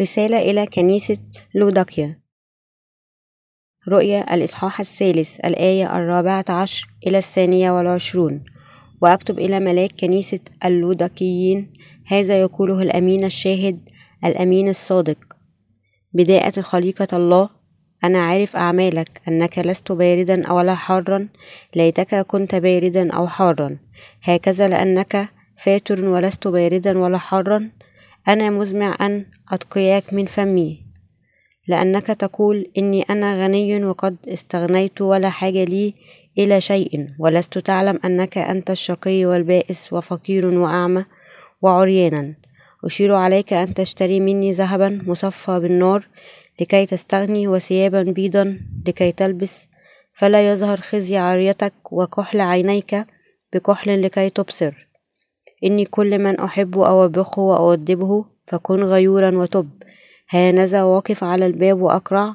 رسالة إلى كنيسة لوداكيا. رؤيا الإصحاح الثالث الآية الرابعة عشر إلى الثانية والعشرون. وأكتب إلى ملاك كنيسة اللودكيين هذا يقوله الأمين الشاهد الأمين الصادق. بداية خليقة الله أنا عارف أعمالك أنك لست باردا ولا حارا ليتك كنت باردا أو حارا. هكذا لأنك فاتر ولست باردا ولا حارا أنا مزمع أن أتقياك من فمي لأنك تقول إني أنا غني وقد استغنيت ولا حاجة لي إلى شيء ولست تعلم أنك أنت الشقي والبائس وفقير وأعمى وعريانا. أشير عليك أن تشتري مني ذهبا مصفى بالنار لكي تستغني وثيابا بيضا لكي تلبس. فلا يظهر خزي عاريتك وكحل عينيك بكحل لكي تبصر. إني كل من أحب أوبخه وأؤدبه فكن غيورا وتب. هانذا واقف على الباب وأقرع.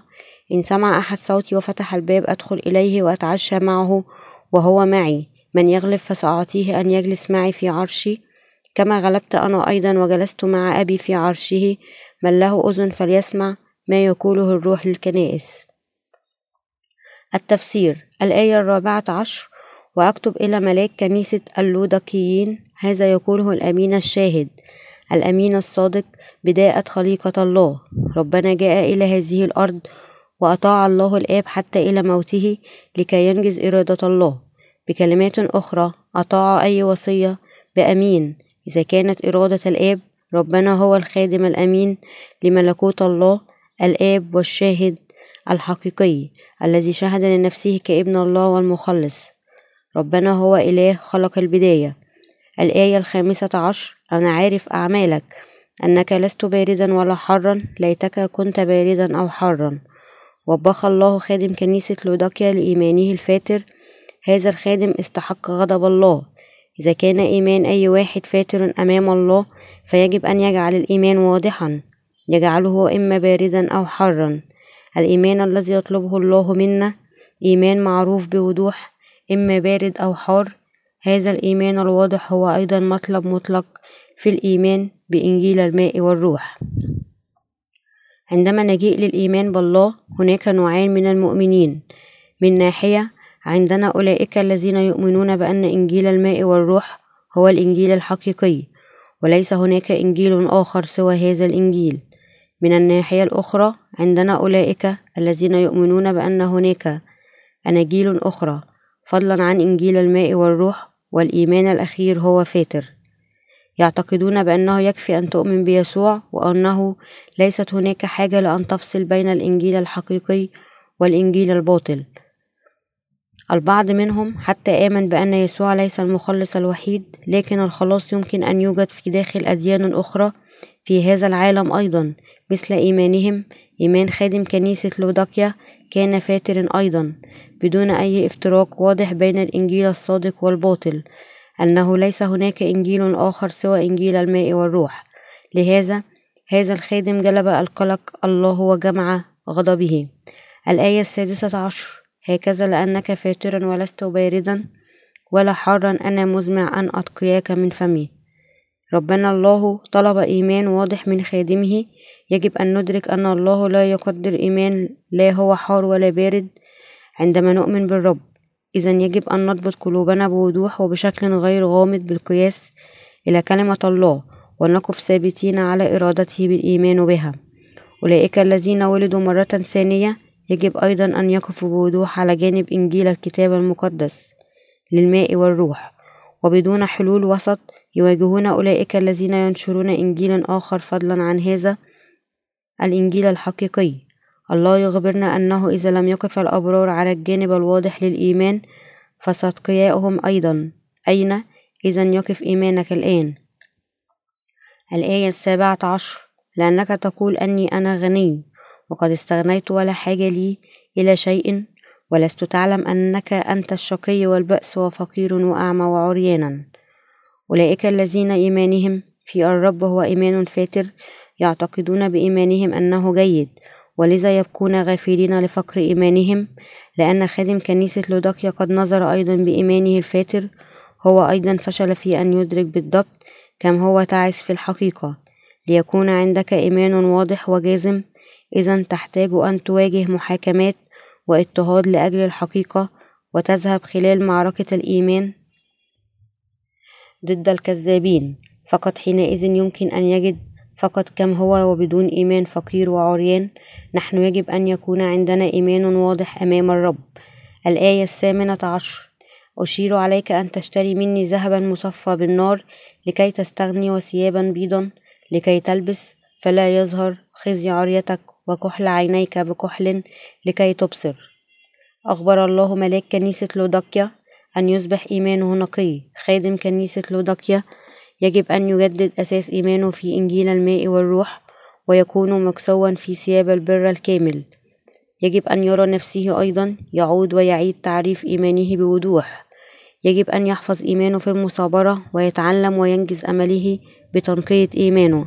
إن سمع أحد صوتي وفتح الباب أدخل إليه وأتعشى معه وهو معي. من يغلب فسأعطيه أن يجلس معي في عرشي. كما غلبت أنا أيضا وجلست مع أبي في عرشه. من له أذن فليسمع ما يقوله الروح للكنائس. التفسير. الآية الرابعة عشر. وأكتب إلى ملاك كنيسة اللودكيين. هذا يقوله الأمين الشاهد. الأمين الصادق بداية خليقة الله. ربنا جاء إلى هذه الأرض وأطاع الله الآب حتى إلى موته لكي ينجز إرادة الله. بكلمات أخرى أطاع أي وصية بأمين. إذا كانت إرادة الآب ربنا هو الخادم الأمين لملكوت الله الآب والشاهد الحقيقي الذي شهد لنفسه كابن الله والمخلص. ربنا هو إله خلق البداية. الآية الخامسة عشر أنا عارف أعمالك أنك لست باردا ولا حارا ليتك كنت باردا أو حارا وبخ الله خادم كنيسة لوداكيا لإيمانه الفاتر. هذا الخادم استحق غضب الله. إذا كان إيمان أي واحد فاتر أمام الله فيجب أن يجعل الإيمان واضحا. يجعله إما باردا أو حارا الإيمان الذي يطلبه الله منا إيمان معروف بوضوح. إما بارد أو حار. هذا الإيمان الواضح هو أيضا مطلب مطلق في الإيمان بإنجيل الماء والروح. عندما نجيء للإيمان بالله هناك نوعان من المؤمنين. من ناحية عندنا أولئك الذين يؤمنون بأن إنجيل الماء والروح هو الإنجيل الحقيقي وليس هناك إنجيل آخر سوى هذا الإنجيل. من الناحية الأخرى عندنا أولئك الذين يؤمنون بأن هناك أناجيل أخرى. فضلا عن إنجيل الماء والروح والإيمان الأخير هو فاتر. يعتقدون بأنه يكفي أن تؤمن بيسوع وأنه ليست هناك حاجة لأن تفصل بين الإنجيل الحقيقي والإنجيل الباطل. البعض منهم حتى آمن بأن يسوع ليس المخلص الوحيد لكن الخلاص يمكن أن يوجد في داخل أديان أخرى في هذا العالم أيضا مثل إيمانهم. إيمان خادم كنيسة لوداكيا كان فاتر أيضا بدون أي افتراق واضح بين الإنجيل الصادق والباطل أنه ليس هناك إنجيل آخر سوى إنجيل الماء والروح. لهذا هذا الخادم جلب القلق الله وجمع غضبه. الآية السادسة عشر هكذا لأنك فاترا ولست باردا ولا حارا أنا مزمع أن أتقياك من فمي. ربنا الله طلب إيمان واضح من خادمه يجب أن ندرك أن الله لا يقدر إيمان لا هو حار ولا بارد عندما نؤمن بالرب. إذا يجب أن نضبط قلوبنا بوضوح وبشكل غير غامض بالقياس إلى كلمة الله ونقف ثابتين على إرادته بالإيمان بها. أولئك الذين ولدوا مرة ثانية يجب أيضا أن يقفوا بوضوح على جانب إنجيل الكتاب المقدس للماء والروح. وبدون حلول وسط يواجهون أولئك الذين ينشرون إنجيلا آخر فضلا عن هذا الإنجيل الحقيقي. الله يخبرنا أنه إذا لم يقف الأبرار على الجانب الواضح للإيمان فستقياؤهم أيضا. أين؟ إذا يقف إيمانك الآن. الآية السابعة عشر. لأنك تقول أني أنا غني وقد استغنيت ولا حاجة لي إلى شيء ولست تعلم أنك أنت الشقي والبأس وفقير وأعمى وعريانا. أولئك الذين إيمانهم في الرب هو إيمان فاتر يعتقدون بإيمانهم أنه جيد ولذا يبقون غافلين لفقر إيمانهم؟ لأن خادم كنيسة لوداكيا قد نظر أيضا بإيمانه الفاتر هو أيضا فشل في أن يدرك بالضبط كم هو تعس في الحقيقة. ليكون عندك إيمان واضح وجازم إذا تحتاج أن تواجه محاكمات واضطهاد لأجل الحقيقة وتذهب خلال معركة الإيمان ضد الكذابين. فقط حينئذ يمكن أن يجد فقط كم هو وبدون إيمان فقير وعريان نحن يجب أن يكون عندنا إيمان واضح أمام الرب. الآية الثامنة عشر. أشير عليك أن تشتري مني ذهبا مصفى بالنار لكي تستغني وثيابا بيضا لكي تلبس فلا يظهر خزي عريتك وكحل عينيك بكحل لكي تبصر. أخبر الله ملاك كنيسة لودكيا أن يصبح إيمانه نقي. خادم كنيسة لودكيا يجب أن يجدد أساس إيمانه في إنجيل الماء والروح ويكون مكسوا في ثياب البر الكامل. يجب أن يرى نفسه أيضا يعود ويعيد تعريف إيمانه بوضوح. يجب أن يحفظ إيمانه في المصابرة ويتعلم وينجز أمله بتنقية إيمانه.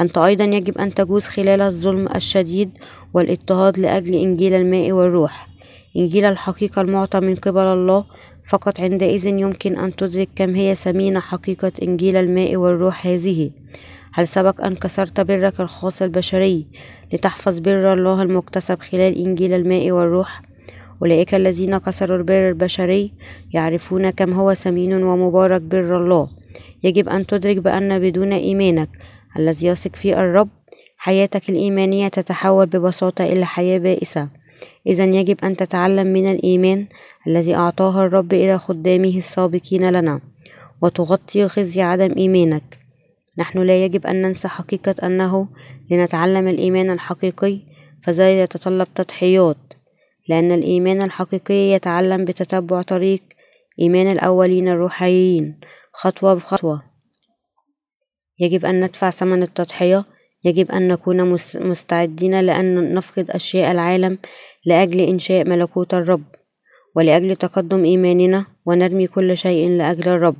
أنت أيضا يجب أن تجوز خلال الظلم الشديد والاضطهاد لأجل إنجيل الماء والروح. إنجيل الحقيقة المعطى من قبل الله فقط عندئذ يمكن أن تدرك كم هي ثمينة حقيقة إنجيل الماء والروح هذه. هل سبق أن كسرت برك الخاص البشري لتحفظ بر الله المكتسب خلال إنجيل الماء والروح؟ أولئك الذين كسروا البر البشري يعرفون كم هو ثمين ومبارك بر الله. يجب أن تدرك بأن بدون إيمانك الذي يثق في الرب حياتك الإيمانية تتحول ببساطة إلى حياة بائسة. إذا يجب أن تتعلم من الإيمان الذي أعطاه الرب إلى خدامه السابقين لنا وتغطي خزي عدم إيمانك. نحن لا يجب أن ننسى حقيقة أنه لنتعلم الإيمان الحقيقي فذا يتطلب تضحيات لأن الإيمان الحقيقي يتعلم بتتبع طريق إيمان الأولين الروحيين خطوة بخطوة. يجب أن ندفع ثمن التضحية يجب أن نكون مستعدين لأن نفقد أشياء العالم لأجل إنشاء ملكوت الرب ولأجل تقدم إيماننا ونرمي كل شيء لأجل الرب.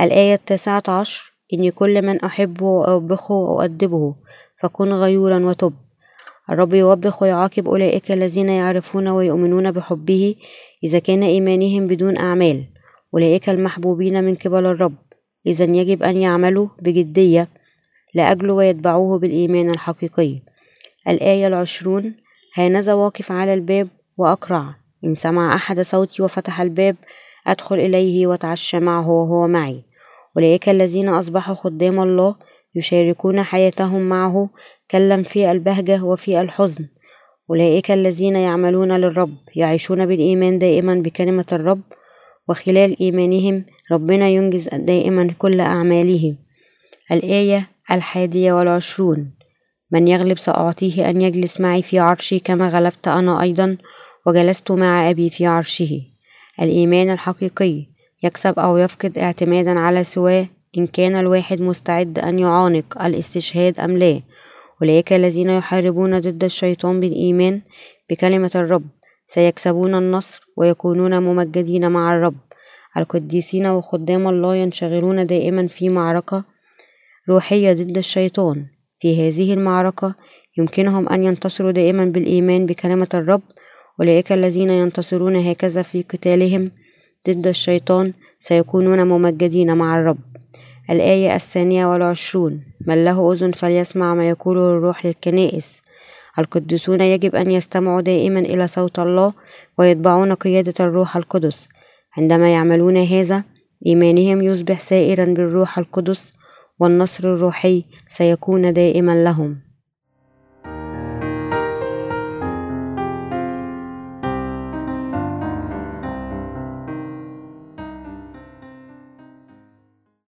الآية التاسعة عشر إني كل من أحبه وأوبخه وأؤدبه فكن غيورا وتب. الرب يوبخ ويعاقب أولئك الذين يعرفون ويؤمنون بحبه إذا كان إيمانهم بدون أعمال. أولئك المحبوبين من قبل الرب إذا يجب أن يعملوا بجدية. لأجله ويتبعوه بالإيمان الحقيقي. الآية العشرون هانذا واقف على الباب وأقرع. إن سمع أحد صوتي وفتح الباب أدخل إليه وأتعشى معه وهو معي. أولئك الذين أصبحوا خدام الله يشاركون حياتهم معه كلم في البهجة وفي الحزن. أولئك الذين يعملون للرب يعيشون بالإيمان دائما بكلمة الرب وخلال إيمانهم ربنا ينجز دائما كل أعماله. الآية الحادية والعشرون. من يغلب سأعطيه أن يجلس معي في عرشي كما غلبت أنا أيضا وجلست مع أبي في عرشه. الإيمان الحقيقي يكسب أو يفقد اعتمادا على سواه إن كان الواحد مستعد أن يعانق الاستشهاد أم لا. أولئك الذين يحاربون ضد الشيطان بالإيمان بكلمة الرب. سيكسبون النصر ويكونون ممجدين مع الرب. القديسين وخدام الله ينشغلون دائما في معركة روحية ضد الشيطان. في هذه المعركة يمكنهم أن ينتصروا دائما بالإيمان بكلمة الرب أولئك الذين ينتصرون هكذا في قتالهم ضد الشيطان سيكونون ممجدين مع الرب. الآية الثانية والعشرون من له أذن فليسمع ما يقوله الروح للكنائس. القديسون يجب أن يستمعوا دائما إلى صوت الله ويتبعون قيادة الروح القدس. عندما يعملون هذا إيمانهم يصبح سائرا بالروح القدس والنصر الروحي سيكون دائما لهم.